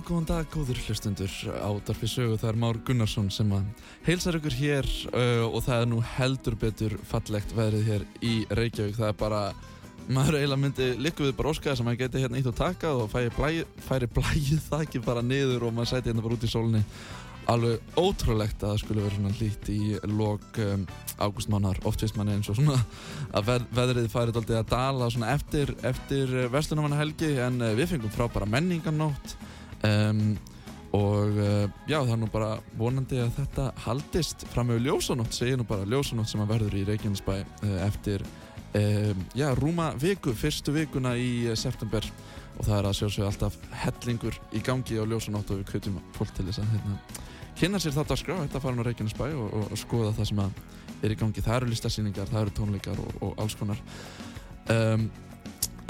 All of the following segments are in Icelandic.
Já, góðan dag, góður hlustundur á Darfi Sögu, það er Már Gunnarsson sem að heilsar ykkur hér uh, og það er nú heldur betur fallegt veðrið hér í Reykjavík, það er bara, maður eiginlega myndi likku við bara óskaða sem maður geti hérna ítt og taka og færi blæð, færi blæð það ekki bara niður og maður sæti hérna bara út í sólni. Alveg ótrúlegt að það skulle vera svona lít í lok um, ágústmánar, oft veist manni eins og svona að veð, veðrið færið aldrei að dala eftir, eftir Vestlunumanna helgi en uh, við fengum frábæra menningarnótt um, og uh, já það er nú bara vonandi að þetta haldist fram með ljósanótt, segir nú bara ljósanótt sem að verður í Reykjanesbæ uh, eftir um, já rúma viku, fyrstu vikuna í uh, september. Og það er að sjálfsögja alltaf hellingur í gangi á ljósanótt og við kveitum fólk til þess að hérna, kynna sér þetta að skrá, þetta fara nú Reykjanesbæ og, og, og skoða það sem er í gangi, það eru listasýningar, það eru tónleikar og, og alls konar. Um,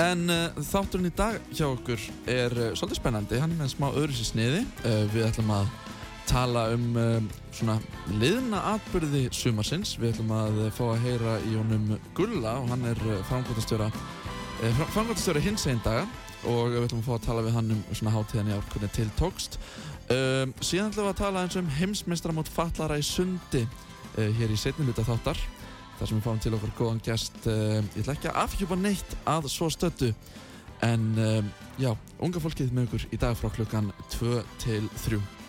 En uh, þátturinn í dag hjá okkur er uh, svolítið spennandi, hann er með smá öðru sér sniði. Uh, við ætlum að tala um svona liðna atbyrði sumarsins. Við ætlum að fá að heyra í honum Gulla og hann er framkvæmtastjóra framkvæmtastjóra hins einn daga og við ætlum að fá að tala við hann um svona hátíðan í ár hvernig til tókst. Síðan ætlum við að tala eins um heimsmeistramót fallara í sundi hér í setni hluta þáttar þar sem við fáum til okkur góðan gæst uh, ég ætla ekki að afhjúpa neitt að svo stöttu en um, já, unga fólkið með okkur í dag frá klukkan 2 til 3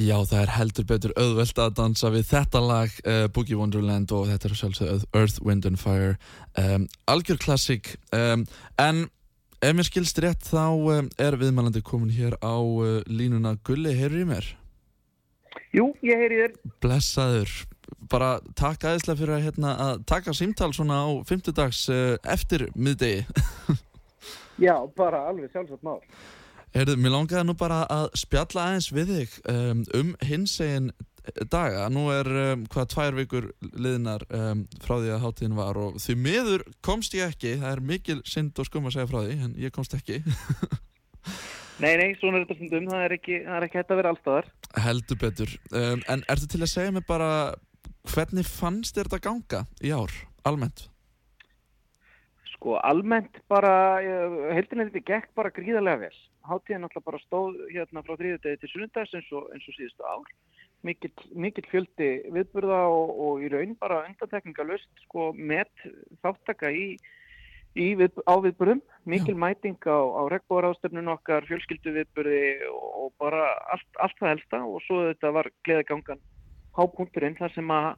Já, það er heldur betur auðvelt að dansa við þetta lag uh, Boogie Wonderland og þetta er sjálfsögð Earth, Wind and Fire. Um, algjör klassik um, en ef mér skilst rétt þá um, er viðmælandi komin hér á uh, línuna. Gulli, heyrður í mér? Jú, ég heyri þér. Blessaður, bara takk aðeinslega fyrir að, hérna, að taka símtal svona á fymtudags uh, eftir miðdegi. Já, bara alveg sjálfsagt mál Heyrðu, mér langaði nú bara að spjalla aðeins við þig um, um hinsegin daga. Nú er um, hvað tvær vikur liðnar um, frá því að hátíðin var og því miður komst ég ekki. Það er mikil synd og skum að segja frá því, en ég komst ekki. Nei, nei, svona er þetta stundum, það er ekki, það er ekki hægt að vera allstaðar. Heldur betur. Um, en ertu til að segja mig bara hvernig fannst þér þetta ganga í ár, almennt? Sko, almennt bara, heldin er þetta gekk bara gríðarlega vel. Háttíðin alltaf bara stóð hérna frá þrýðutegi til sunnundags eins og, eins og síðustu ár. Mikill fjöldi viðburða og, og í raun bara undantekningalust sko með þáttaka í, í við, á viðburðum. Mikil Já. mæting á, á regnbóðaráðstöfnun okkar, fjölskyldu viðburði og, og bara allt, allt það helsta og svo þetta var gleðagangan hápunkturinn þar sem að,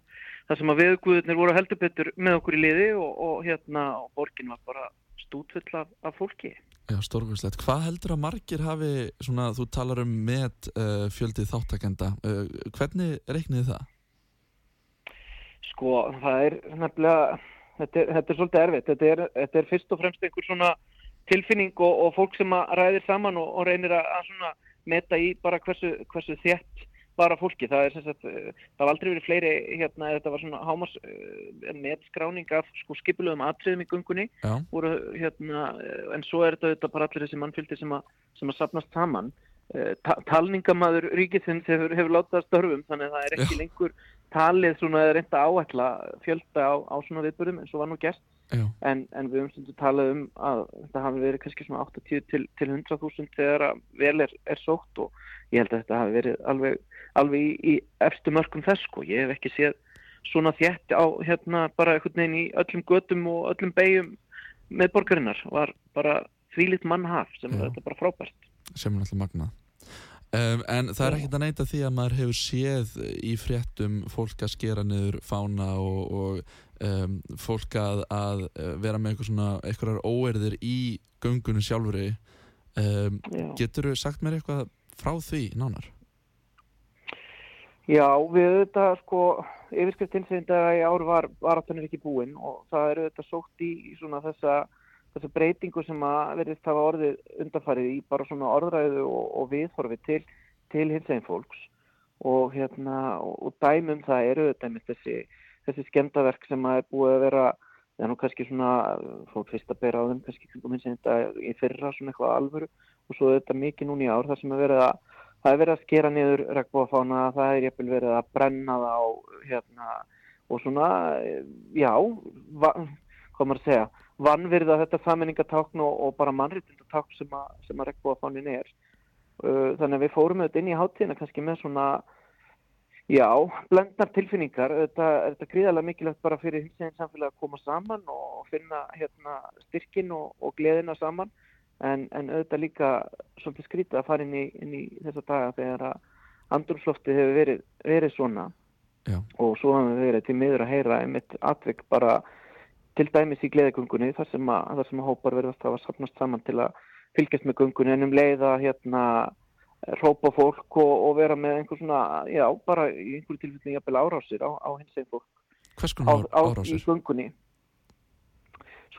að viðguðurnir voru heldur betur með okkur í liði og hérna og borgin var bara stútfull af, af fólki. Já, stórkvæmslegt. Hvað heldur að margir hafi, svona, þú talar um með uh, fjöldið þáttakenda, uh, hvernig reiknið það? Sko, það er nefnilega, þetta er, þetta er svolítið erfitt, þetta er, þetta er fyrst og fremst einhver svona tilfinning og, og fólk sem að ræðir saman og, og reynir að, að svona meta í bara hversu, hversu þétt bara fólki, það er sem sagt, eh, það var aldrei verið fleiri, hérna, þetta var svona hámas uh, metskráning af sko skipulöðum atriðum í gungunni, voru, hérna, eh, en svo er þetta, þetta bara allir þessi mannfylgdi sem að, sem að sapnast saman. Ta talningamaður ríkisins hefur, hefur látað störfum, þannig að það er ekki lengur talið svona reynda áækla fjölda á, á svona viðbörðum eins og var nú gert. En, en við höfum stundu talað um að þetta hafi verið kannski svona 80 til, til 100.000 þegar að vel er, er sótt og ég held að þetta hafi verið alveg, alveg í, í efstu mörgum þess sko. Ég hef ekki séð svona þjætti á hérna bara einhvern veginn í öllum gödum og öllum beigjum með borgarinnar. Var bara þvílitt mannhaf sem er þetta bara frábært. Sem er alltaf magnað. Um, en það er ekkert að neyta því að maður hefur séð í fréttum fólk að skera niður fána og, og um, fólk að, að vera með eitthvað svona, eitthvað óerðir í göngunum sjálfuri. Um, getur þú sagt mér eitthvað frá því nánar? Já, við þetta sko, yfirskrift hinsvegindaga í ár var varaftanir ekki búinn og það eru þetta sótt í svona þessa, þessa breytingu sem að verðist hafa orðið undanfarið í bara svona orðræðu og, og viðhorfi til, til hinsvegin fólks. Og hérna, og, dæmum það eru með þessi, þessi skemdaverk sem að er búið að vera það er nú kannski svona, fólk fyrst að bera á þeim kannski kringum hins vegindaga í fyrra svona eitthvað alvöru. Og svo þetta mikið núni ár þar sem er að það er verið að skera niður regnbóðafána, það er jæfnvel verið að brenna það á hérna og svona, já hvað maður að segja vannverða þetta saminningatákn og, og bara mannritindatákn sem að, að regnbóðafánin er. Uh, þannig að við fórum auðvitað inn í háttíðina kannski með svona já, blendnar tilfinningar. Þetta er þetta gríðarlega mikilvægt bara fyrir hins veginn samfélag að koma saman og finna hérna styrkin og, og gleðina saman. En, en auðvitað líka svolítið skrítið að fara inn í, inn í þessa daga þegar að andrumslofti hefur verið, verið svona. Já. og svo hafum við verið til miður að heyra einmitt atvik bara til dæmis í gleðigungunni þar sem að, þar sem að hópar verðast að sapnast saman til að fylgjast með gungunni en um leiða hérna rópa fólk og, og vera með einhver svona, já, bara í einhverju tilfelli jafnvel árásir á, á hins einn fólk á, á, í gungunni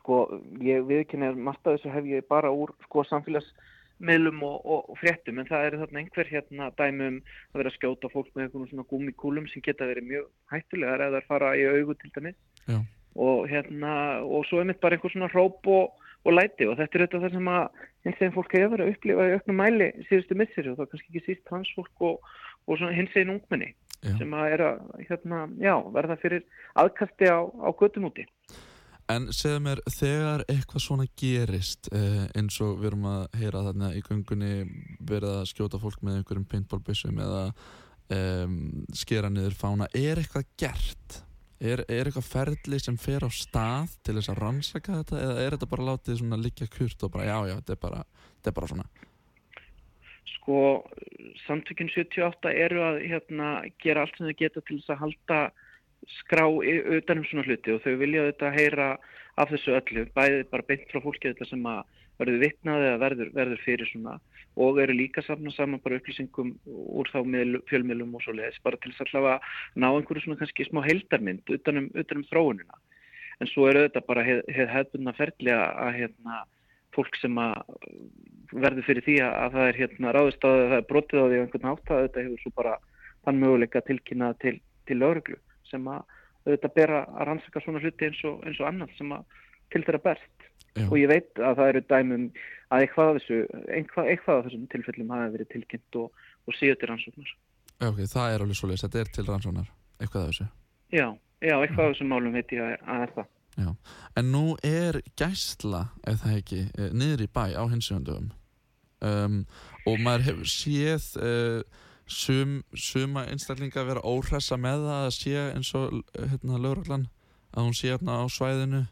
sko ég viðkynna margt af þessu hef ég bara úr sko samfélagsmiðlum og, og, og fréttum en það er þarna einhver hérna dæmum að vera að skjóta fólk með einhvern svona gúmikúlum sem geta verið mjög hættulegar eða fara í augu til dæmis. Já. Og hérna og svo er mitt bara einhver svona hróp og, og læti og þetta er þetta það sem að hins veginn fólk hefur verið að upplifa í auknum mæli síðustu missir og það er kannski ekki síst transfólk og svona hins veginn ungmenni Já. sem að er að hérna, já, verða fyrir aðkasti á, á göttum úti En segð mér, þegar eitthvað svona gerist eh, eins og við erum að heyra þarna í gungunni verið að skjóta fólk með einhverjum paintballbissum eða eh, skera niður fána, er eitthvað gert? Er, er eitthvað ferli sem fer á stað til þess að rannsaka þetta eða er þetta bara látið svona líka kurt og bara já já, þetta er bara, þetta er bara svona? sko samtökjum 78 eru að hérna, gera allt sem þau geta til þess að halda skrá utanum svona hluti og þau vilja þetta heyra af þessu öllu, bæðið bara beint frá fólki þetta sem að verður vittnaði eða verður, verður fyrir svona og eru líka saman saman bara upplýsingum úr þá fjölmjölum og svo leiðis bara til þess að hlafa ná einhverju svona kannski smá heldarmynd utanum, utanum þróunina. En svo eru þetta bara hef, hef ferli að hérna fólk sem verður fyrir því að það er hérna ráðist að það er brotið á því einhvern hátt að þetta hefur svo bara þann möguleika tilkynna til, til lauruglu sem að þetta bera að rannsaka svona hluti eins og, eins og annað sem að til þeirra berst Já. og ég veit að það eru dæmum að eitthvað af þessu eitthvað, eitthvað af þessum tilfellum hafi verið tilkynnt og, og síðu til rannsóknar. Ok, það er alveg svo leiðis, þetta er til rannsóknar eitthvað af þessu. Já, já eitthvað af þessum málum veit ég að, að er það. Já. En nú er gæsla, ef það ekki, eh, niður í bæ á hinsjöndum um, og maður hefur séð uh, sum, suma einstaklinga vera óhressa með það að sé eins og hérna lauraglan að hún sé hérna á svæðinu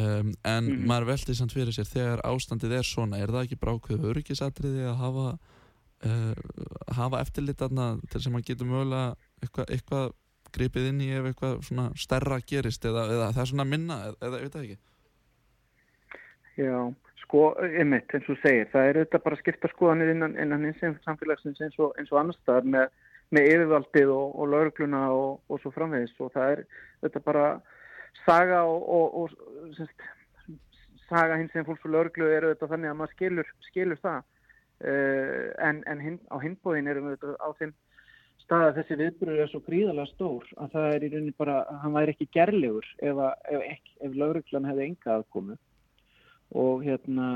um, en mm. maður veldi samt fyrir sér þegar ástandið er svona, er það ekki brákuð öryggisatriði að hafa uh, hafa eftirlit aðna til sem að geta mögulega eitthvað, eitthvað gripið inn í ef eitthvað svona stærra gerist eða, eða það er svona minna eða, ég veit það ekki Já, sko, einmitt eins og segir, það er auðvitað bara að skipta skoðanir innan, innan eins og samfélagsins eins og, eins og annar staðar með, með yfirvaldið og, og laurugluna og, og svo framvegis og það er auðvitað bara saga og semst, saga hins sem fólks og lauruglu er auðvitað þannig að maður skilur, skilur það uh, en, en hin, á hinbóðin erum við auðvitað á þeim staða þessi viðbröður er svo gríðalega stór að það er í rauninni bara, hann væri ekki gerlegur ef, ef, ef lauruglan hefði enga aðkomu og hérna,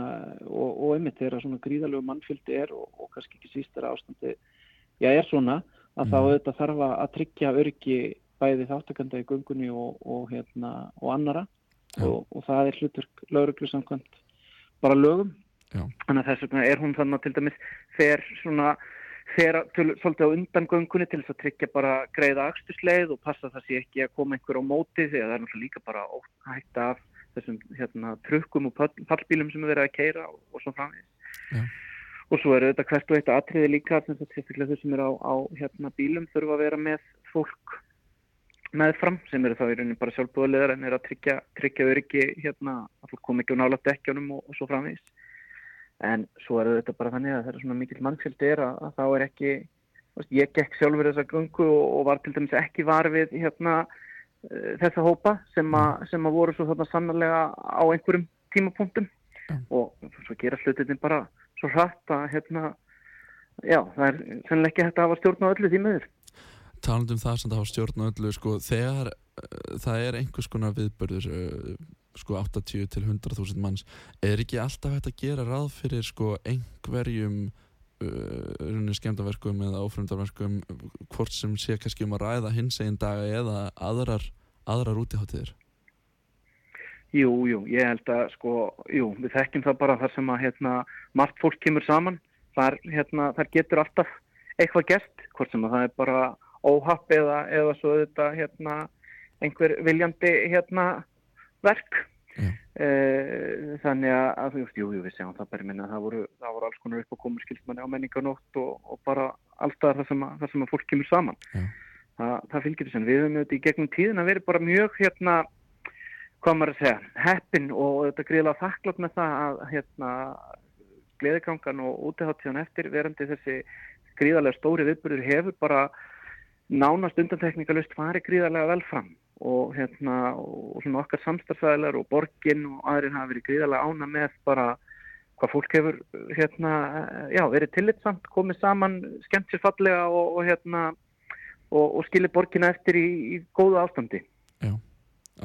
og, og einmitt þegar svona gríðalegu mannfyldi er og, og kannski ekki sístara ástandi, já er svona að mm. þá auðvitað þarf að tryggja öryggi bæði þáttakanda í gungunni og, og hérna, og annara og það er hlutur lauruglu samkvæmt bara lögum, já. þannig að þess vegna er hún þannig að til dæmis fer svona fer til, svolítið á undangöngunni til þess að tryggja bara greiða axtusleið og passa það sé ekki að koma einhver á móti því að það er náttúrulega líka bara hægt af þessum hérna, trukkum og pallbílum sem er verið að keira og, og svo. Ja. Og svo eru þetta hvert og eitt aðtriði líka, þess að þau sem eru á, á hérna, bílum þurfa að vera með fólk meðfram sem eru þá í rauninni bara sjálfbúðulegar en er að tryggja, tryggja öryggi hérna að fólk kom ekki á nála dekkjónum og, og svo framvegis. En svo er þetta bara þannig að það er svona mikill mannfjöldi er að, að þá er ekki veist, ég gekk sjálfur þessa gungu og, og var til dæmis ekki var við hérna, uh, þessa hópa sem, a, sem að voru svo þarna sannarlega á einhverjum tímapunktum. Mm. og svo gera slutin bara svo hratt að hérna, já, það er sennilega ekki hægt að hafa stjórn á öllu því meður Talandum það sem það hafa stjórn öllu sko, þegar uh, það er einhvers konar viðbörður uh, sko 80 til 100.000 manns er ekki alltaf hægt að gera ráð fyrir sko einhverjum uh, skemdaverkum eða ófremdarverkum hvort sem sé kannski um að ræða hins einn dag eða aðrar, aðrar útiháttiðir Jú, jú, ég held að sko, jú, við þekkjum það bara þar sem að hérna, margt fólk kemur saman. Þar, hérna, þar getur alltaf eitthvað gert, hvort sem að það er bara óhapp eða, eða svo þetta hérna, einhver viljandi hérna verk. Uh, þannig að þú veist, jú, jú, við segjum það bara minna, það voru, það voru alls konar upp á komur skilsmanni á menninganótt og, og bara alltaf það sem, að, það sem að fólk kemur saman. Þa, það fylgir þess að við höfum auðvitað í gegnum tíðin að vera bara mjög hérna, hvað maður að segja, heppin og þetta greiðlega þakklátt með það að hérna, gleðigangan og útiháttíðan eftir verandi þessi gríðarlega stóri viðbyrður hefur bara nánast undantekningalust farið gríðarlega vel fram og hérna og okkar samstarfæðilar og borgin og aðrin hafa verið gríðarlega ána með bara hvað fólk hefur hérna já verið tillitsamt, komið saman skemmt sér fallega og, og hérna og, og skilir borgina eftir í, í góða ástandi. Já,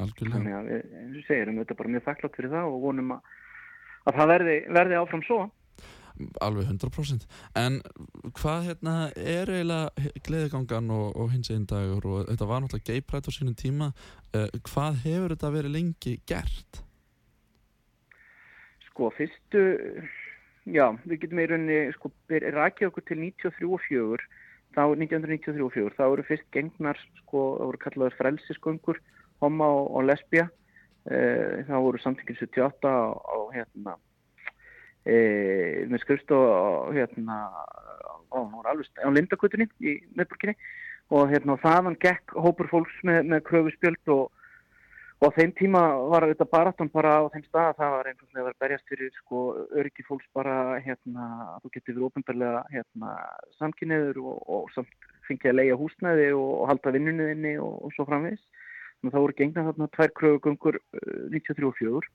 algjörlega. Þannig að við, eins og segir, við erum bara mjög þakklátt fyrir það og vonum að, að það verði, verði áfram svo alveg 100% en hvað hérna er eiginlega gleðigangan og, og hins einn dagur? Og þetta var náttúrulega geiprætt á sínum tíma. Uh, hvað hefur þetta verið lengi gert? Sko fyrstu já, við getum í rauninni sko, rækja okkur til 93 og 4 þá 1993 og 4 þá eru fyrst gengnar sko, það voru kallaður frelsisgöngur homo og, og lesbija uh, þá voru samtingin 78 á, á hérna e, með skrifstof hérna, á á Lindakutinni í meðburginni og hérna þaðan gekk hópur fólks með, með kröfuspjöld og og á þeim tíma var þetta baráttan bara á þeim stað að það var einhvern veginn að vera berjast fyrir sko öryggi fólks bara hérna að þú getur ofinbarlega hérna samkynniður og, og samt fengið að leia húsnæði og, og halda vinnunniðinni og, svo framvegs. Það voru gengna þarna tvær krögugöngur uh, 93 og 4.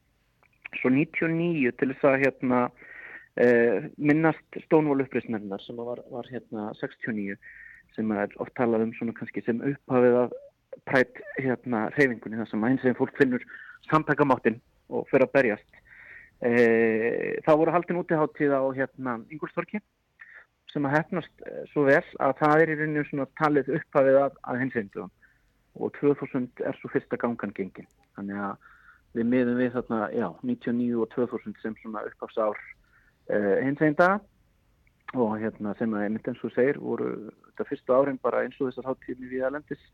Svo 99 til þess að hérna uh, minnast Stonewall uppreysnefnar sem var, var hérna 69 sem er oft talað um svona kannski sem upphafið að prætt hérna reyfingunni þar sem eins og fólk finnur samtækamáttinn og fyrir að berjast. E, þá voru haldin útiháttíð á hérna Ingolstorki sem að hefnast e, svo vel að það er í rauninu svona talið upphafið að, að hinseindu og 2000 er svo fyrsta gangan gengin. Þannig að við miðum við þarna, já, 99 og 2000 sem svona upphafsár e, hinseinda og hérna sem að einmitt eins og segir voru þetta fyrstu árin bara eins og þessar háttíðni við aðlendis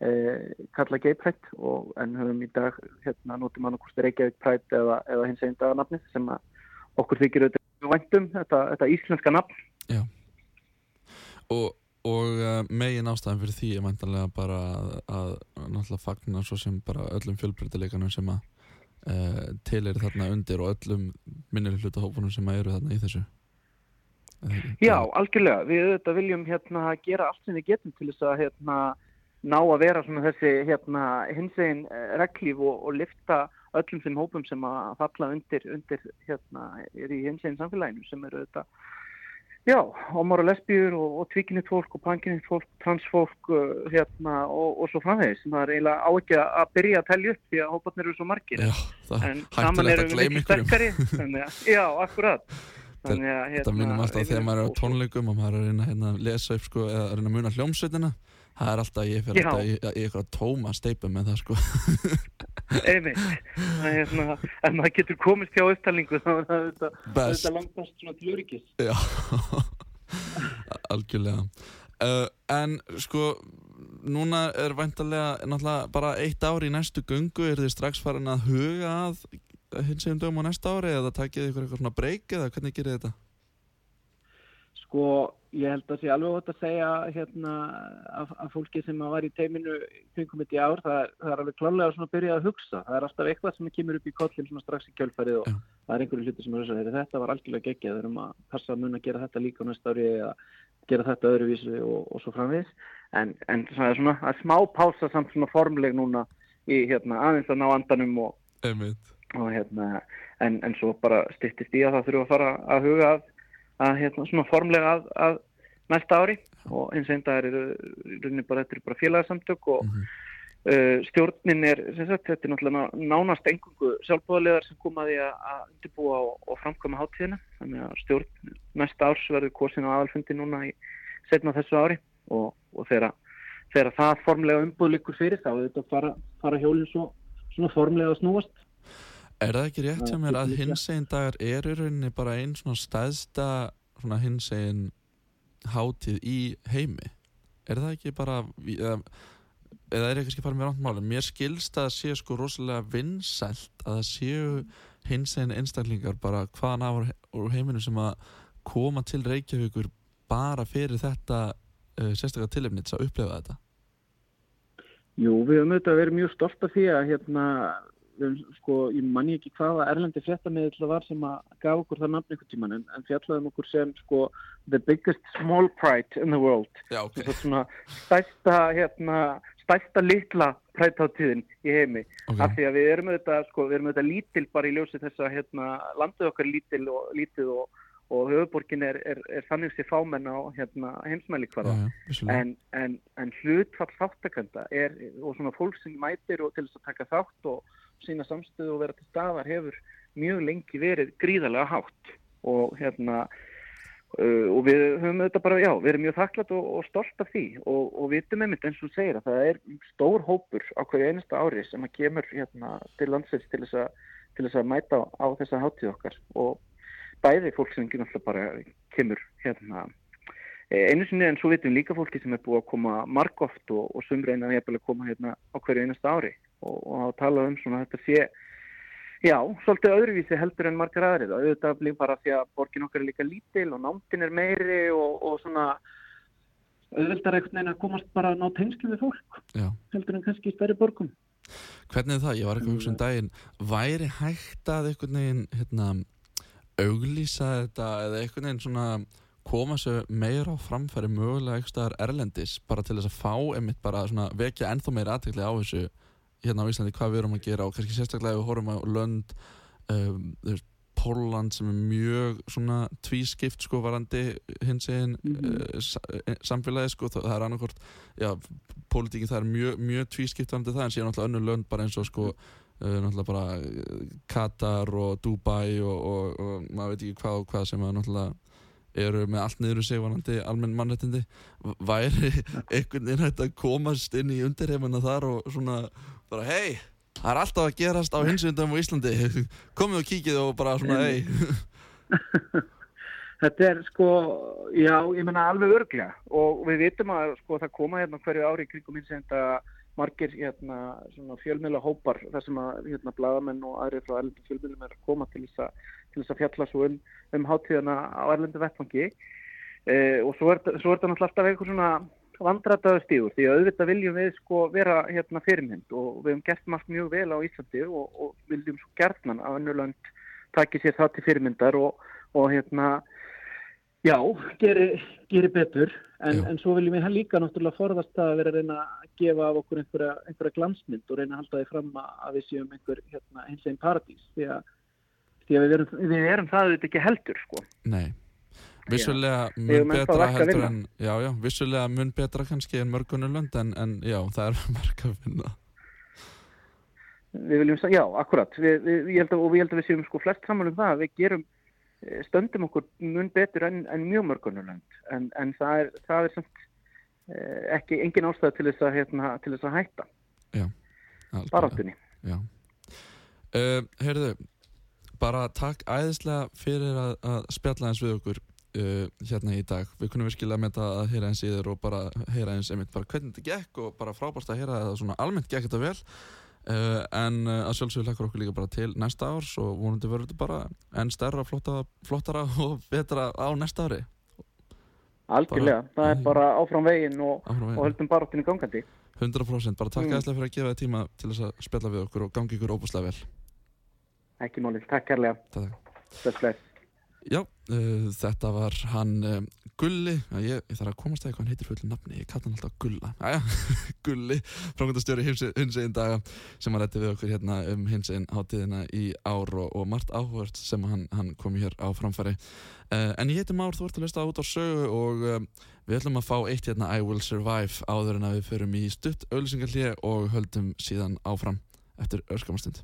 Eh, kalla gay prætt og en höfum í dag hérna notum hann okkur Reykjavík prætt eða, eða hins einn dagarnafnið sem okkur þykir auðvitað væntum þetta, þetta íslenska nafn. Já. Og, og uh, megin ástæðan fyrir því er væntanlega bara að, að náttúrulega fagnar svo sem bara öllum fjölbreytileikanum sem að uh, til er þarna undir og öllum minnir hlutahópunum sem að eru þarna í þessu. Já, algjörlega, við auðvitað viljum hérna gera allt sem við getum til þess að hérna ná að vera svona þessi hérna, hinsvegin eh, reglíf og, og lifta öllum þeim hópum sem að falla undir, undir hérna, er í hinsvegin samfélaginu sem eru þetta já, homor og lesbíur og, og tvíkinitt fólk og pankinitt fólk, transfólk uh, hérna og, og svo framvegis. Það er eiginlega á ekki að byrja að tellja upp því að hóparnir eru svo margir. Já, en saman eru við ekki sterkari já, akkurat. Þannig að, hérna, þetta minnum alltaf þegar maður er á tónleikum og maður er að reyna hérna, að lesa upp sko, eða að reyna að muna hljómsveitina. Það er alltaf, ég fyrir alltaf í eitthvað tóma steipum með það sko einmitt. Svona, ef maður getur komist hjá upptalningu þá er þetta, þetta langt best svona til öryggis. Já, algjörlega. Uh, en sko núna er væntalega náttúrulega bara eitt ár í næstu gungu er þið strax farin að huga að hins eginn dögum á næsta ári eða takið ykkur eitthvað svona breyk eða hvernig gerir þetta? Sko ég held að sé alveg ótt að segja hérna að, að fólki sem var í teiminu kringum þetta í ár, það, það er alveg klálega svona að byrja að hugsa. Það er alltaf eitthvað sem kemur upp í kollin svona strax í kjölfarið og ja. það er einhverju hluti sem er þess að þetta var algjörlega geggjað, það er um að passa að mun að gera þetta líka á næsta ári eða gera þetta öðruvísi og, og svo framvís. En, en það er svona að smá pása samt svona formleg núna í hérna aðeins að ná andanum og, og hérna en, en svo bara stittist í að það þurfa að fara að huga að að hérna svona formlega að, að næsta ári og eins og einn dag eru bara, þetta er bara félagsamtök og mm -hmm. uh, stjórnin er sagt, þetta er náttúrulega nánast engungu sjálfbúðarlegar sem komaði að undirbúa og, og framkvæma háttíðina þannig að stjórn næsta árs verður kosin á aðalfundi núna í setna þessu ári og, og þegar, þegar það formlega umbúð likur fyrir þá er þetta að fara, fara hjólinn svo, svona formlega að snúast Er það ekki rétt sem er að hinsegin dagar er í rauninni bara einn svona stæðsta svona hinsegin hátíð í heimi? Er það ekki bara eða, eða er ekki bara með rántmáli mér skilst að séu sko rosalega vinsælt að það séu hins einn einstaklingar bara hvaðan af úr heiminu sem að koma til Reykjavíkur bara fyrir þetta uh, sérstaklega tilefnits að upplefa þetta. Jú, við höfum auðvitað verið mjög stolt af því að hérna sko, ég manni ekki hvaða erlendi fréttamiðl það var sem að gaf okkur það nafn einhvern tíman en, en fjallaðum okkur sem sko the biggest small pride in the world Já, okay. svona stærsta hérna, stærsta litla prætáttíðin í heimi okay. af því að við erum auðvitað sko, við erum auðvitað lítil bara í ljósi þess að hérna, landið okkar lítil og lítið og og höfuborgin er, er, er þannig sér fámenn á hérna, heimsmæli hverða en, en, en hlutfall þáttakönda og svona fólk sem mætir og til þess að taka þátt og sína samstöðu og vera til staðar hefur mjög lengi verið gríðarlega hátt. Og hérna uh, og við höfum þetta bara, já, við erum mjög þakklátt og, og stolt af því. Og, og við veitum einmitt eins og segir að það er stór hópur á hverju einasta ári sem að kemur hérna til landsins til þess að, til þess að mæta á, á þessa hátíð okkar. Og bæði fólk sem ekki náttúrulega bara kemur hérna e, einu sinni en svo veitum líka fólki sem er búið að koma margóft og, og sumreina að koma hérna á hverju einasta ári og, og að tala um svona þetta sé Já, svolítið öðruvísi heldur en margar aðrið. Auðvitað blíð bara því að borgin okkar er líka lítil og námtin er meiri og, og svona auðvitað er einhvern veginn að komast bara að ná tengslu við fólk Já. heldur en kannski í stærri borgum. Hvernig er það? Ég var eitthvað að hugsa um daginn væri hægt að einhvern veginn hérna, auglýsa þetta eða einhvern veginn svona koma sér meira á framfæri mögulega eitthvað erlendis bara til þess að fá einmitt bara svona vekja ennþá meira aðtekli á þessu hérna á Íslandi hvað við erum að gera og kannski sérstaklega ef við horfum á lönd um, Póland sem er mjög svona tvískipt sko varandi hins eginn mm -hmm. uh, samfélagi sko það er annarkort, já, pólitíkin það er mjög, mjög tvískipt varandi það en síðan náttúrulega önnur lönd bara eins og sko uh, náttúrulega bara Katar og Dubai og, og, og maður veit ekki hvað og hvað sem að náttúrulega eru með allt niður sig varandi almenn mannrettindi væri einhvern veginn hægt að komast inn í undirheimuna þar og svona bara hei, það er alltaf að gerast á hinsundum á Íslandi. Komið og kíkið og bara svona hei Þetta er sko, já, ég menna alveg örglega og við vitum að sko það koma hérna hverju ári í kringum hinsenda margir hérna svona fjölmjöla hópar þar sem að hérna bladamenn og aðri frá erlendu fjölmjölum er að koma til þess að, til þess að fjalla svo um, um hátíðana á erlendu vettfangi eh, og svo er, svo er það náttúrulega alltaf eitthvað svona vandrataðu stígur því að auðvitað viljum við sko vera hérna fyrirmynd og við hefum gert margt mjög vel á Íslandi og, og viljum svo gertnan að önnulönd taki sér það til fyrirmyndar og, og hérna já, gerir geri betur. En, en svo viljum við líka náttúrulega forðast að vera að reyna að gefa af okkur einhverja, einhverja glansmynd og reyna að halda því fram að við séum einhver hérna, eins og einn paradís. Því að, því að við, erum, við erum það auðvitað ekki heldur sko. Nei Vissulega mun betra heldur en já, já, vissulega mun betra kannski en mörgunulönd en, en já, það er verk að finna Við viljum, já, akkurat. Við, við, ég að, og við heldum að við séum sko flest saman um það við gerum, eh, stöndum okkur mun betur en, en mjög mörgunulönd en, en það er, það er samt eh, ekki, engin ástæð til þess að hérna, til þess að hætta. Já, baráttunni. Uh, Heyrðu, bara takk æðislega fyrir að, að spjalla eins við okkur uh, hérna í dag. Við kunum virkilega með þetta að heyra eins í þér og bara heyra eins einmitt bara hvernig þetta gekk og bara frábært að heyra að svona almennt gekk þetta vel. Uh, en uh, að sjálfsögur lekkar okkur líka bara til næsta árs og vonandi verður þetta bara enn stærra, flotta, flottara og betra á næsta ári. Algjörlega, bara, það er bara áfram veginn og, og höldum bara áttin í gangandi 100% bara takk mm. fyrir að gefa þið tíma til þess að spjalla við okkur og gangi ykkur óbúslega vel. Ekki málið, takk kærlega. Takk Já, uh, þetta var hann uh, Gulli, ég, ég þarf að komast að eitthvað hann heitir fulli nafni, ég kalla hann alltaf Gulla. Æja, Gulli, frákvæmdastjóri hins einn daga sem að rætti við okkur hérna um hins einn hátíðina í ár og, og margt áhvert sem hann, hann kom hér á framfæri. Uh, En ég heiti Már, þú ert að lusta út á sögu og við ætlum að fá eitt hérna I Will Survive áður en að við förum í stutt auðvisingarlið og höldum síðan áfram eftir öskamastund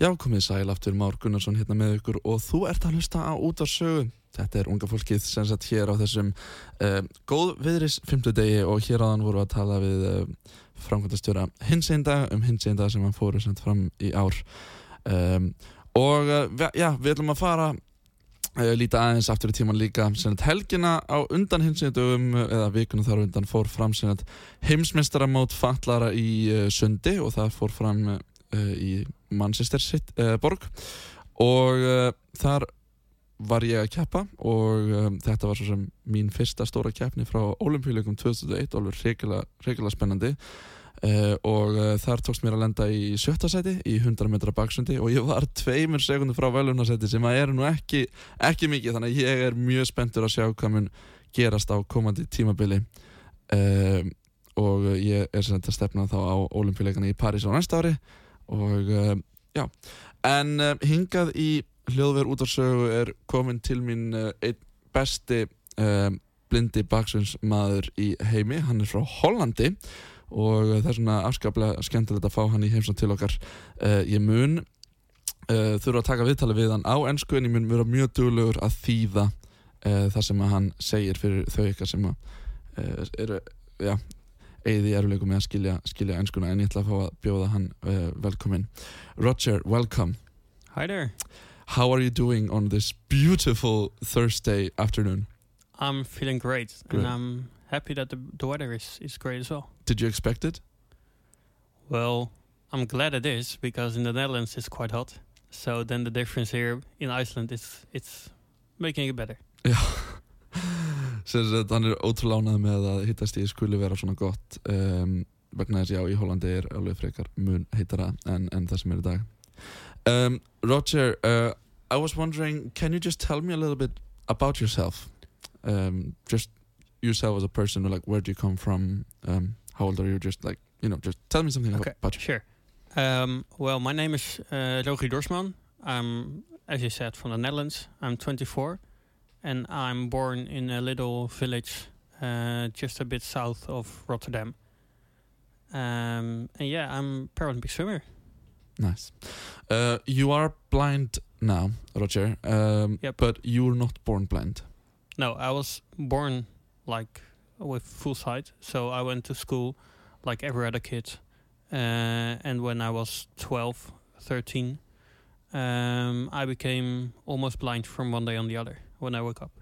Já, komið sæl aftur Már Gunnarsson hérna með ykkur og þú ert að hlusta á út af sögu. Þetta er unga fólkið sem sagt hér á þessum uh, góð viðris fymtudegi og hér áðan voru að tala við uh, framkvæmdastjóra hins einn dag um hins einn dag sem hann fóru sendt fram í ár. Um, og uh, já, við ætlum að fara líta aðeins aftur í tíman líka sem sagt helgina á undan hins einn dögum eða vikuna þar undan fór fram sem sagt heimsmeistaramót fatlara í sundi og það fór fram í Manchester City, uh, borg. Og uh, þar var ég að keppa og um, þetta var svo sem mín fyrsta stóra keppni frá olimpíuleikum 2001 og alveg reykjulega spennandi. Uh, og uh, þar tókst mér að lenda í sjötta seti í 100 metra baksundi og ég var tveimur sekundur frá velunarseti sem að er nú ekki, ekki mikið þannig að ég er mjög spenntur að sjá hvað mun gerast á komandi tímabili. Uh, og ég er sem þetta að stefna þá á olimpíuleikana í París á næsta ári og uh, já. En uh, hingað í hljóðver út af sögu er komin til mín uh, einn besti blindi baksunnsmaður í heimi. Hann er frá Hollandi og það er svona afskaplega skemmtilegt að fá hann í heimsókn til okkar. Ég mun þurfa að taka viðtali við hann á ennsku en ég mun vera mjög duglegur að þýða það sem að hann segir fyrir þau ykkar sem að eru já, eigið í eruleikum með að skilja, skilja ennskuna en ég ætla að fá að bjóða hann uh, velkomin Roger, welcome Hi there. How are you doing on this beautiful Thursday afternoon? I'm feeling great, Great. and I'm happy that the, the weather is, is great as well. Did you expect it? Well, I'm glad it is because in the Netherlands it's quite hot. So then the difference here in Iceland is it's making it better. Já hann er ótrúlega ánægð með að hittast í skuli vera svona gott um, vegna þess já í er alveg frekar mun heitara en, en það sem er í dag um, Roger uh, I was wondering can you just tell me a little bit about yourself um, just yourself as a person like where do you come from um, how old are you just like you know just tell me something Okay, about you Sure. Um, well, my name is uh, Rogier Dorsman. I'm, as you said, from the Netherlands. I'm 24, and I'm born in a little village uh, just a bit south of Rotterdam. Um, and yeah, I'm Paralympic swimmer. nice uh, you are blind now Roger um, Yep. but you were not born blind No, I was born like with full sight, so I went to school like every other kid. Uh, and when I was 12, 13, um, I became almost blind from one day on the other when I woke up.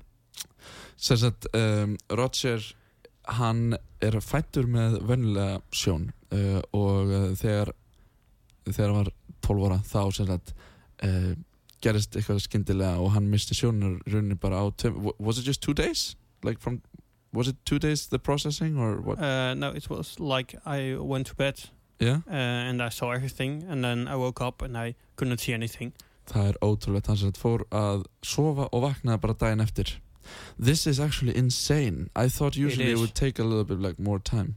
Sagt, um, Roger hann er fættur með vennilega sjón uh, og uh, þegar þegar hann var 12 ára þá sagt uh, gerist eitthvað skyndilega og hann misti sjónur rauninni bara á was it just two days? Like from, was it two days the processing or what? Uh, no, it was like I went to bed Yeah, uh, and I saw everything, and then I woke up and I couldn't see anything. Það er ótrúlegt hann sem sagt fór að sofa og vaknaði bara daginn eftir. This is actually insane. I thought usually it would take a little bit like more time.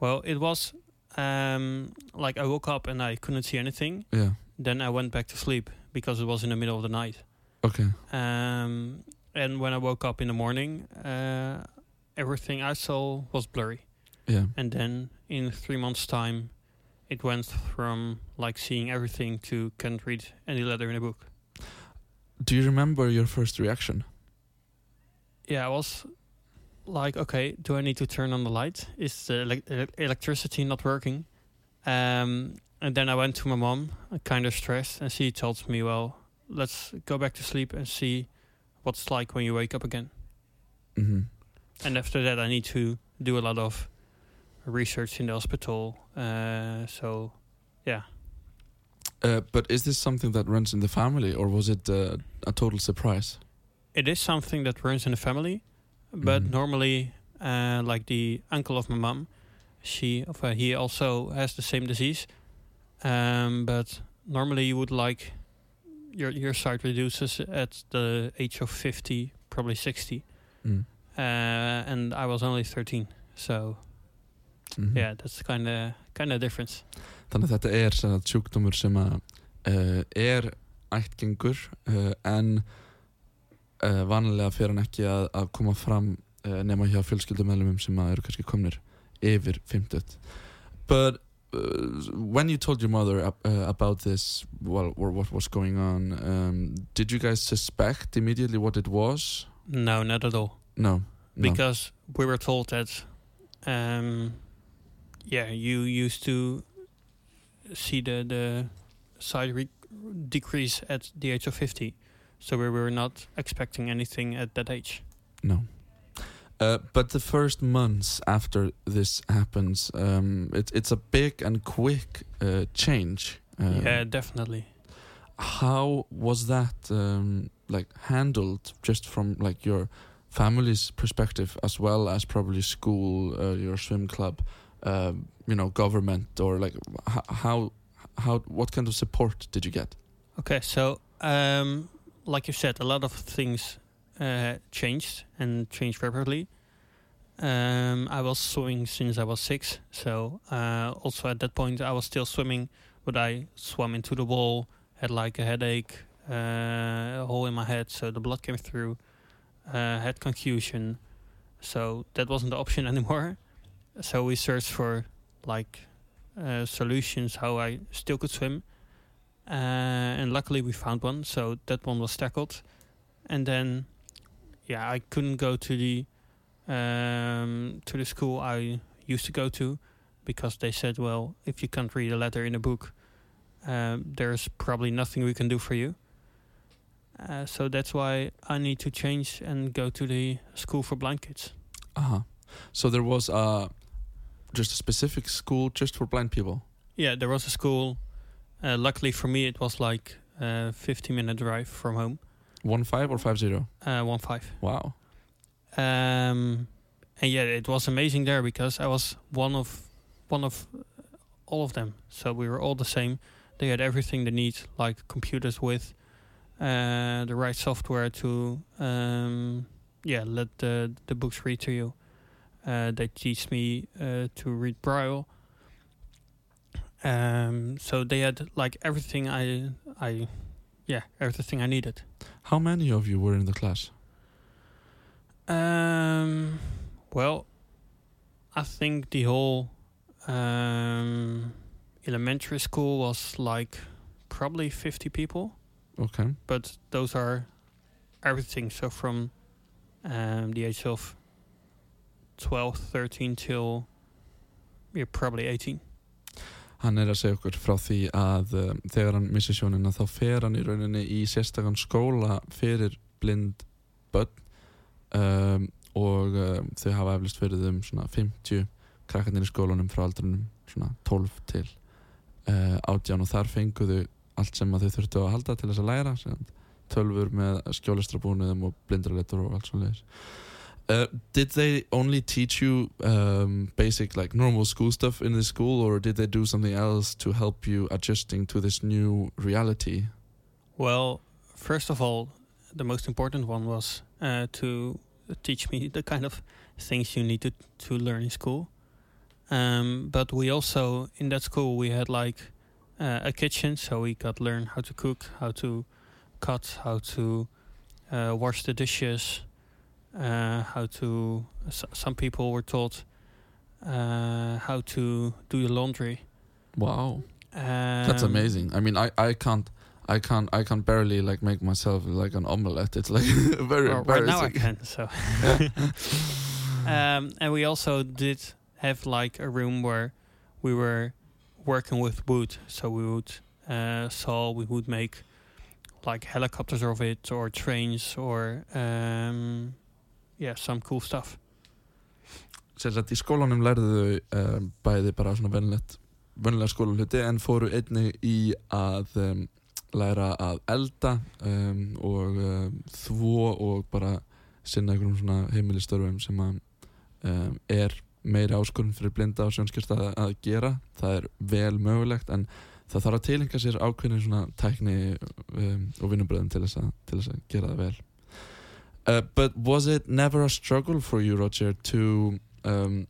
Well, it was um, like I woke up and I couldn't see anything. Yeah, Then I went back to sleep because it was in the middle of the night. okay. Um, and when I woke up in the morning, uh, everything I saw was blurry. Yeah, And then in three months' time, it went from like seeing everything to can't read any letter in a book. Do you remember your first reaction? Yeah, I was like, okay, do I need to turn on the light? Is the elec- electricity not working? Um, and then I went to my mom, uh, kind of stressed, and she told me, well, let's go back to sleep and see what's like when you wake up again. Mm-hmm. And after that, I need to do a lot of research in the hospital. Uh, so, yeah. Uh, but is this something that runs in the family, or was it uh, a total surprise? It is something that runs in the family, but Mhm. normally, uh, like the uncle of my mom, she uh, he also has the same disease. Um, but normally, you would like your your sight reduces at the age of fifty, probably sixty. Mm. Uh, and I was only thirteen, so Mhm. yeah, that's kind of kind of difference. Þannig að þetta er sagt, sjúkdómur sem að, uh, er ættgengur uh, en uh, vanlega fer hann ekki að, að koma fram nema hjá fjölskyldumælumum sem að eru kannski komnir yfir 50 But when you told your mother ab- uh, about this, well, or what was going on, um, did you guys suspect immediately what it was? No, not at all. No. no. because we were told that um yeah you used to see the the side re- decrease at the age of 50 so we were not expecting anything at that age No. Uh, but the first months after this happens, um, it, it's a big and quick uh, change. Uh, yeah definitely How was that um, like handled, just from like your family's perspective, as well as probably school, uh, your swim club, um, you know, government, or like how how what kind of support did you get? okay so um like you said a lot of things uh changed and changed rapidly. Um i was swimming since i was six so uh also at that point i was still swimming but i swam into the wall had like a headache uh, a hole in my head so the blood came through uh had confusion so that wasn't the option anymore so we searched for like uh, solutions how i still could swim. Uh, and luckily we found one so that one was tackled. And then yeah i couldn't go to the um, to the school i used to go to because they said well if you can't read a letter in a book um, there's probably nothing we can do for you. Uh, so that's why i need to change and go to the school for blind kids Uh-huh. So there was uh, just a specific school just for blind people. yeah there was a school uh, luckily for me it was like a 50 minute drive from home One five or five zero? uh, one five Wow. um, and yeah, it was amazing there because I was one of one of all of them. So we were all the same. They had everything they need, like computers with uh, the right software to um, yeah let the the books read to you. Uh, they teach me uh, to read braille. Um, so they had like everything I I yeah everything I needed. How many of you were in the class? Um, well, I think the whole um, elementary school was like probably 50 people, Okay. but those are everything. So from um, the age of 12, 13 till yeah, probably 18. Hann er að segja okkur frá því að uh, þegar hann missir sjónina þá fer hann í rauninni í sérstakann skóla fyrir blind börn um, og um, þau hafa eflust verið um svona 50 krakkarnir í skólanum frá aldrinum svona 12 til uh, 18 og þar fenguðu allt sem þau þurftu að halda til þess að læra tölfur með skjólistrabúniðum og blindraleitur og allt svo leiðis Uh, did they only teach you um, basic like normal school stuff in the school or did they do something else to help you adjusting to this new reality Well, first of all, the most important one was uh, to teach me the kind of things you need to, to learn in school. Um, but we also, in that school, we had like uh, a kitchen, so we got learn how to cook, how to cut, how to uh, wash the dishes, uh, how to. S- some people were taught uh, how to do your laundry. Wow, that's Um, amazing. I mean, I, I can't. I can't. I can barely like make myself like an omelette. It's like very Well, right now I can. So, um, and we also did have like a room where we were working with wood. So we would uh, saw, we would make like helicopters of it, or trains, or um, yeah, some cool stuff. sagt í skólanum lærðu um, bæði bara svona venlegt venlega skólahluti en fóru einnig í að um, læra að elda um, og þvo og bara sinna einhverjum svona heimilistörfum sem að er meiri áskorun fyrir blinda og sjónskjörst að, að gera það er vel mögulegt en það þarf að tilenga sér ákveðin svona tækni og vinnubröðum til þess, að, til þess að gera það vel uh, But was it never a struggle for you Roger to um,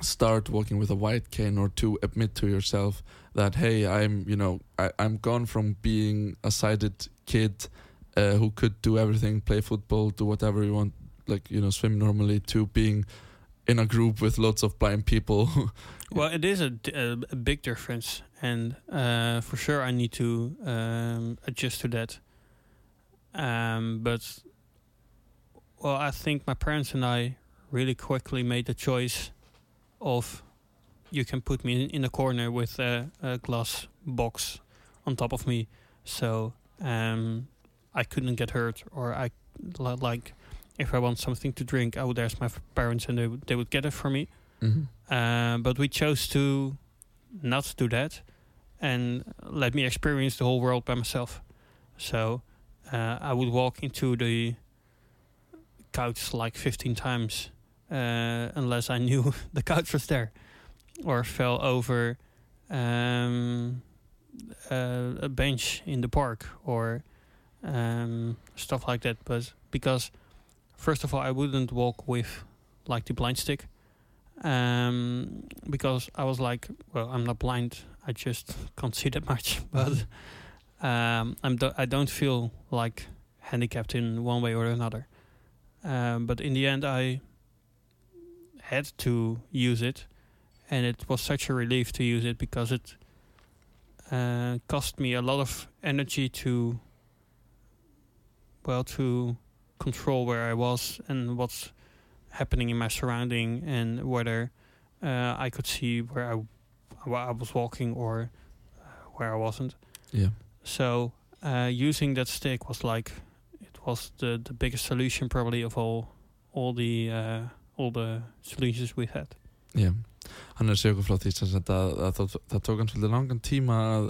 start walking with a white cane or to admit to yourself that hey i'm you know I, i'm gone from being a sighted kid uh, who could do everything play football do whatever you want like you know swim normally to being in a group with lots of blind people Well, it is a, a big difference, and uh, for sure I need to um, adjust to that. Um, but well, I think my parents and I really quickly made the choice of you can put me in, in a corner with a, a glass box on top of me, so um, I couldn't get hurt, or I like if I want something to drink, I would ask my parents and they would, they would get it for me. Mhm. Uh, but we chose to not do that and let me experience the whole world by myself. So uh, I would walk into the couch like 15 times uh, unless I knew the couch was there or fell over um, uh, a bench in the park or um, stuff like that. But because, first of all, I wouldn't walk with like the blind stick um, because I was like, well, I'm not blind. I just can't see that much, but um, I'm do- I don't feel like handicapped in one way or another. Um, but in the end, I had to use it, and it was such a relief to use it because it uh, cost me a lot of energy to, well, to control where I was and what's happening in my surrounding and whether uh, I could see where I, where I was walking or uh, where I wasn't. yeah So uh, using that stick was like was the the biggest solution probably of all all the uh, all the solutions we had. Já, hann er að segja okkur frá því sagt að, að það, það tók hann svolítið langan tíma að,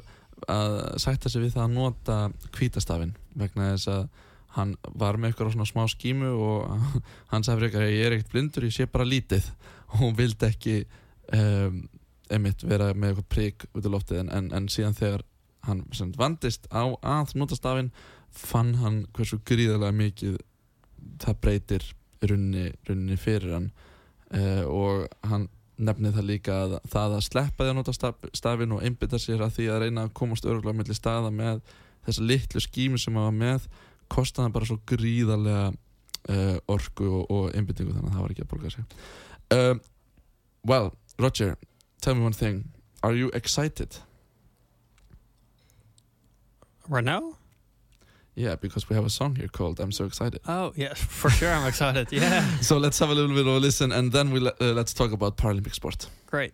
að sætta sig við það að nota kvítastafinn vegna þess að hann var með á svona smá skímu og hann sagði frekar ég er ekkert blindur, ég sé bara lítið. Og hún vildi ekki um, einmitt vera með eitthvað prik út í loftið. En, en, en síðan þegar hann vandist á að nota stafinn fann hann hversu gríðarlega mikið það breytir runni, runni fyrir hann uh, og hann nefnið það líka að það að sleppa því að nota staf, stafinn og einbytta sér að því að reyna að komast örgulega mellir staða með þessa litlu skímu sem hann var með kostaði hann bara svo gríðarlega uh, orku og, og einbyttingu þannig að það var ekki að borga sig um, Well, Roger tell me one thing Are you excited? Right now? Yeah, because we have a song here called I'm So Excited Oh yeah, for sure I'm excited. Yeah, So let's have a little bit of a listen and then we uh, let's talk about Paralympic sport great.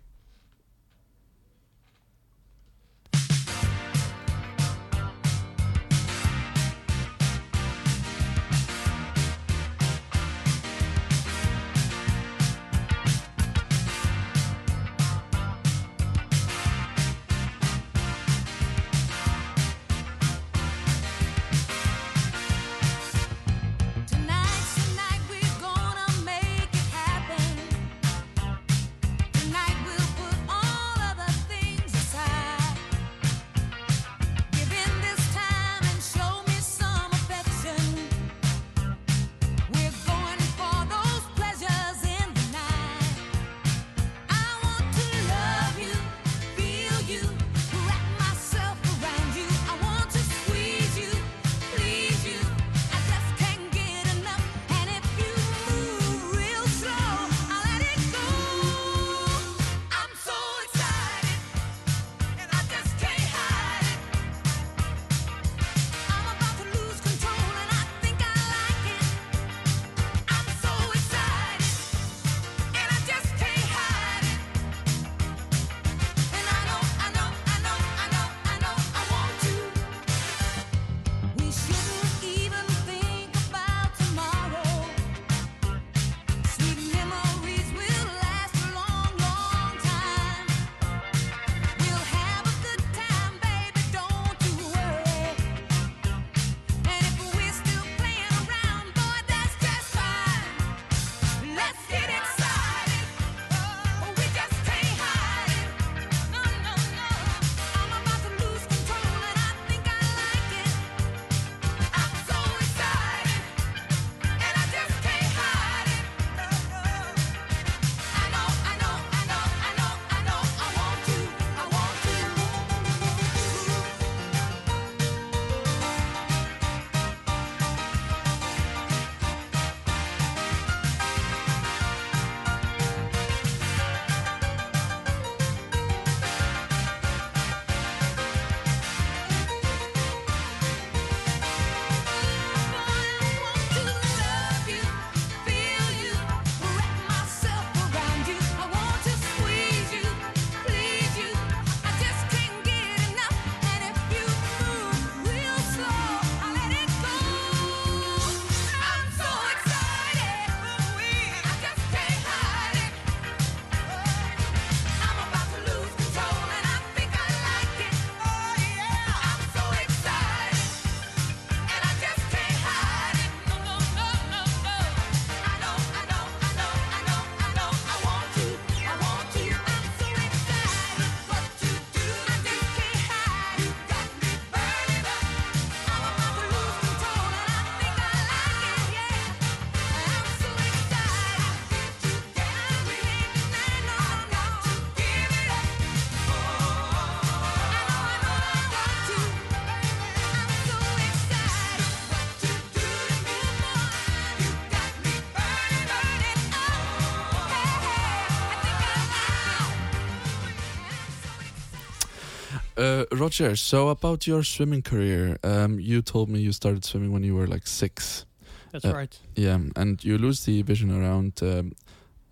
Roger, so about your swimming career, um, you told me you started swimming when you were like six. That's Uh, right. Yeah, and you lose the vision around um,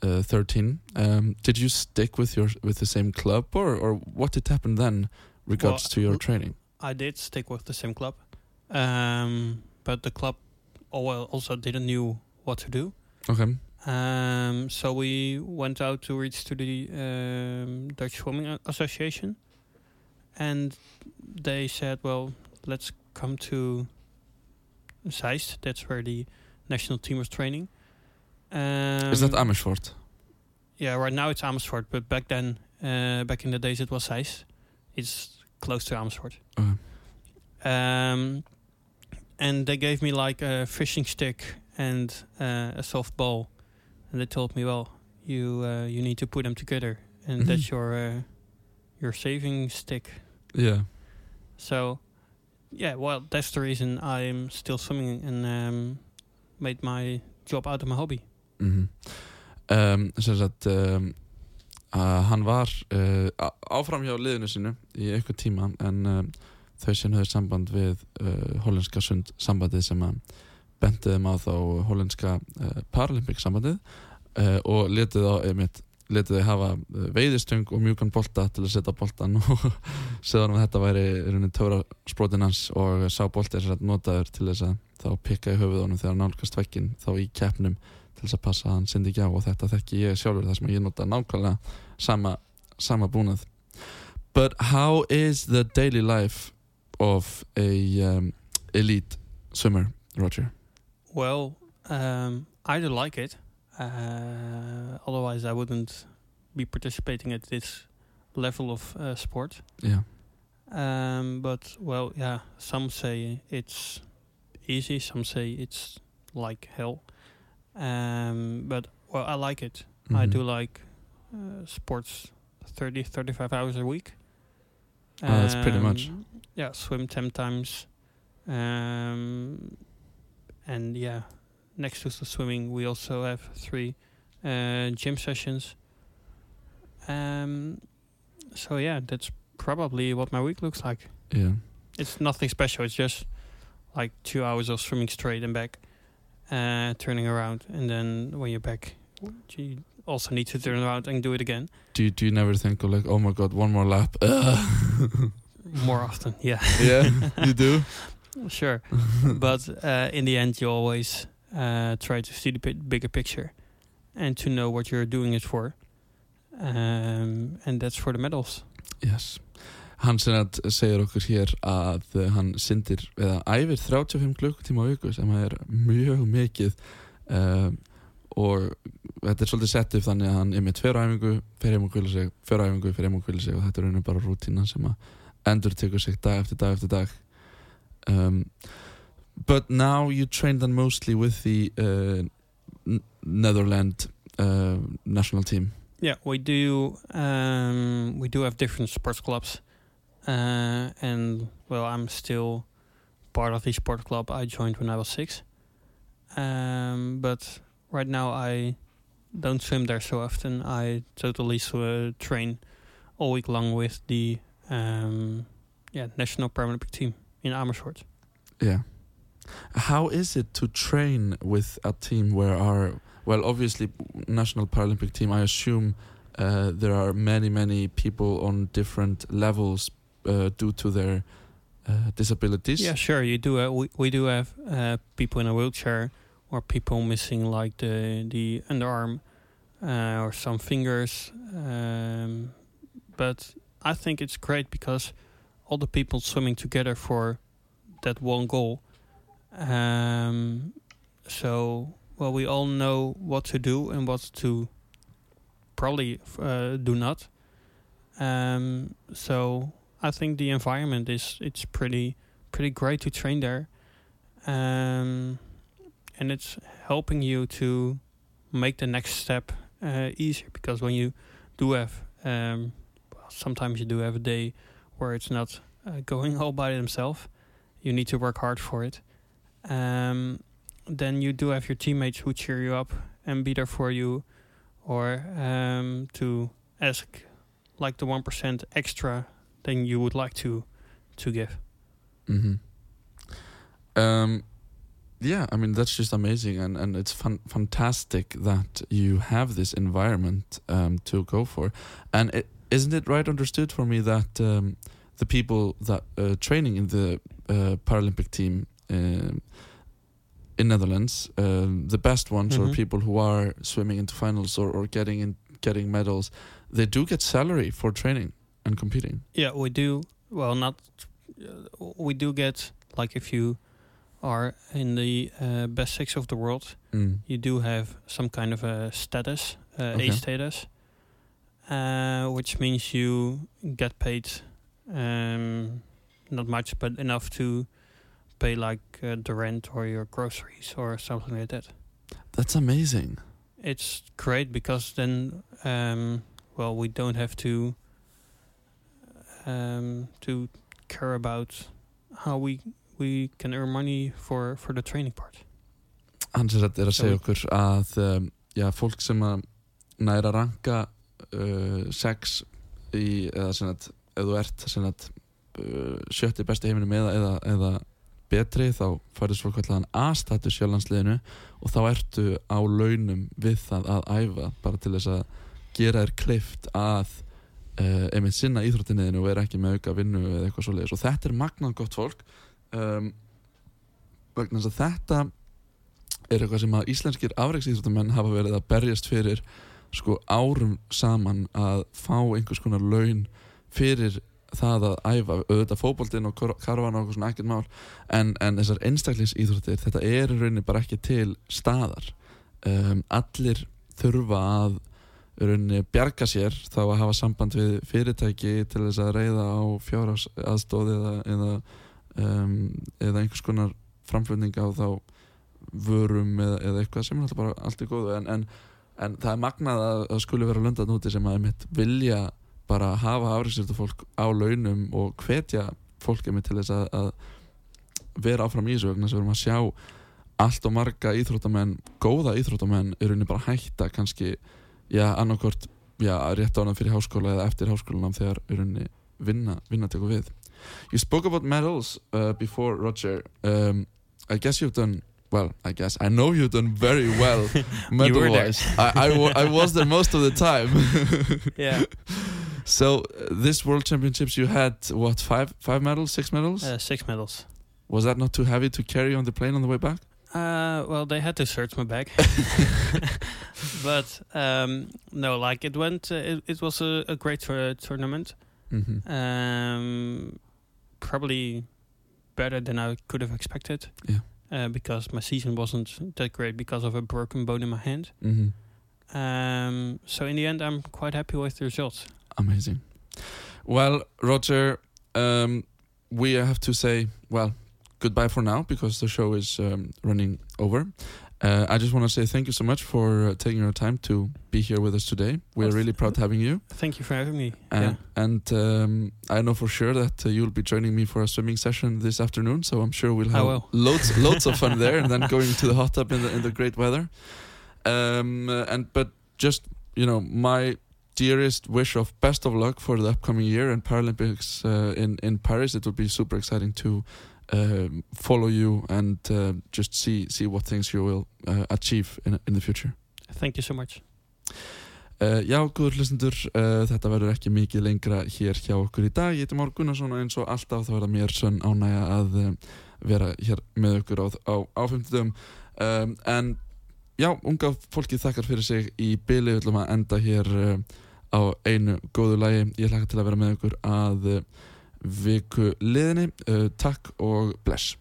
uh, 13. Um, did you stick with your with the same club, or, or what did happen then, regards Well, to your training? I did stick with the same club, um, but the club also didn't knew what to do. Okay. Um, so we went out to reach to the um, Dutch Swimming Association, and they said, "Well, let's come to Zeist. That's where the national team was training." Um, Is that Amersfoort? Yeah, right now it's Amersfoort, but back then, uh, back in the days, it was Zeist. It's close to Amersfoort. Um, and they gave me like a fishing stick and uh, a soft ball, and they told me, "Well, you uh, you need to put them together, and Mhm. that's your uh, your saving stick." Yeah. So, yeah, well, that's the reason I'm still swimming and um, made my job out of my hobby. Mm um, sem sagt um, að hann var uh, áfram hjá liðinu sinu í eitthvað tíma en um, þau sem höfðu samband við uh, hollenska sund sambandið sem að benti þeim á þá hollenska uh, Paralympic sambandið uh, og letið á einmitt letið þau hafa uh, veiðistöng og mjúkan bolta til að setja boltan og segðan að þetta væri töfra sprótin hans og sá bolti er notaður til þess að þá pikka í höfuð honum þegar nálgast vekkin þá í keppnum til þess að passa að hann syndi ekki á og þetta þekki ég sjálfur þar sem ég nota nákvæmlega sama, sama búnað But how is the daily life of a um, elite swimmer, Roger? Well, um, I do like it. Uh, otherwise, I wouldn't be participating at this level of uh, sport. Yeah. Um, but well, yeah. Some say it's easy. Some say it's like hell. Um, but well, I like it. I Mhm. do like uh, sports 30, 35 hours a week. Oh, that's pretty much. Um, Yeah, swim 10 times. Um, and yeah, next to the swimming, we also have three uh, gym sessions. Um, so yeah, that's probably what my week looks like. Yeah. It's nothing special. It's just like two hours of swimming straight and back, uh, turning around, and then when you're back, you also need to turn around and do it again Do you, do you never think of like, oh my god, one more lap? more often. Yeah, yeah, you do? sure. but uh, in the end, you always uh, try to see the bigger picture and to know what you're doing it for. Um, and that's for the medals. Yes. Hann sem að segir okkur hér að uh, hann syndir eða æfir 35 klukkutíma á viku sem er mjög mikið um, og þetta er svolítið sett upp þannig að hann er með tver æfingu, fer heim og kvila sig fer æfingu, fer heim og kvila sig og þetta er rauninu bara rútína sem að endur tekur sig dag eftir dag eftir dag um, But now you train then mostly with the uh, N- Netherland uh, national team Yeah, we do. Um, we do have different sports clubs, uh, and well, I'm still part of the sport club I joined when I was six. Um, but right now I don't swim there so often. I totally sw- train all week long with the um, yeah national Paralympic team in Amersfoort. Yeah. How is it to train with a team where are well, obviously, national Paralympic team. I assume uh, there are many, many people on different levels uh, due to their uh, disabilities. Yeah, sure. You do. Uh, we we do have uh, people in a wheelchair or people missing like the the underarm uh, or some fingers. Um, but I think it's great because all the people swimming together for that one goal. Um, so well, we all know what to do and what to probably uh, do not. Um, so I think the environment is it's pretty pretty great to train there, um, and it's helping you to make the next step uh, easier because when you do have um, sometimes you do have a day where it's not uh, going all by themselves, you need to work hard for it. Um, then you do have your teammates who cheer you up and be there for you, or um, to ask like the one percent extra than you would like to to give. hmm Um, yeah, I mean that's just amazing, and and it's fun, fantastic that you have this environment um, to go for, and isn't it right understood for me that um, the people that uh, training in the uh, Paralympic team in Netherlands, um, the best ones or Mhm. people who are swimming into finals or, or getting in getting medals, they do get salary for training and competing. Yeah, we do. Well, not. Uh, we do get like if you are in the uh, best six of the world, Mm. you do have some kind of a status, uh, Okay. A status, uh, which means you get paid um, not much, but enough to pay like uh, the rent or your groceries or something like that. That's amazing. It's great because then, um, well, we don't have to um, to care about how we we can earn money for for the training part. Hans er að, segja okkur að um, já, fólk sem að næra ranka uh, sex í, eða sem að ef þú ert sem að uh, sjötti besti heiminum eða, eða, eða betri þá færðu svo kallan A-status sjálflandsliðinu og þá ertu á launum við það að æfa bara til þess að gera þér kleift að uh, einmitt sinna íþróttinniðinu og vera ekki með auka vinnu eða eitthvað svoleiðis. Og þetta er magnað gott fólk. Um, vegna þess að þetta er eitthvað sem að íslenskir afreiksíþróttamenn hafa verið að berjast fyrir sko árum saman að fá einhvers konar laun fyrir það að æfa auðvitað fótboltinn og kor- karvan og eitthvað svona ekkert mál. En, en þessar einstaklingsíþróttir þetta er í rauninni bara ekki til staðar. Um, allir þurfa að í rauninni bjarga sér þá að hafa samband við fyrirtæki til þess að reyða á fjárhags aðstóð eða, eða, um, eða einhvers konar framflutning á þá vörum eða, eða eitthvað sem er alltaf bara allt í góðu. En, en, en það er magnað að, að skuli vera löndan úti sem að vilja bara hafa afriksýrtu fólk á launum og hvetja fólk einmitt til þess að, að vera áfram í þessu vegna sem við erum að sjá allt og marga íþróttamenn góða íþróttamenn er rauninni bara hætta kannski, já, annarkvort já, rétt ánað fyrir háskóla eða eftir háskólanam þegar er rauninni vinna, vinna tekur við You spoke about medals uh, before, Roger. Um, I guess you've done well. I guess I know you've done very well medal were there. wise. I, I, I was there most of the time. Yeah. So uh, this World Championships, you had what five five medals, six medals? Uh, six medals. was that not too heavy to carry on the plane on the way back? Uh, well, they had to search my bag, but um, no, like it went. Uh, it, it was a, a great tour- tournament. Mm-hmm. Um, probably better than I could have expected. Yeah. Uh, because my season wasn't that great because of a broken bone in my hand. Mm-hmm. Um, so in the end, I'm quite happy with the results. Amazing. Well, Roger, um, we have to say, well, goodbye for now because the show is um, running over. Uh, I just want to say thank you so much for uh, taking your time to be here with us today. We're really proud having you. Thank you for having me. And, yeah. and um, I know for sure that uh, you'll be joining me for a swimming session this afternoon. So I'm sure we'll have loads loads of fun there, and then going to the hot tub in the in the great weather. Um, and but just you know my dearest wish of best of luck for the upcoming year and Paralympics uh, in in Paris. It will be super exciting to um, follow you and uh, just see see what things you will uh, achieve in in the future. Thank you so much. Uh, já, góður hlustendur, uh, þetta verður ekki mikið lengra hér hjá okkur í dag. Ég heiti Már Gunnarsson og eins og alltaf þá er það mér sönn ánægja að uh, vera hér með okkur á, á, á 50. Um, en já, unga fólkið þakkar fyrir sig í byli, við ætlum að enda hér uh, á einu góðu lagi. Ég hlaka til að vera með okkur að uh, viku liðinni. Uh, takk og bless.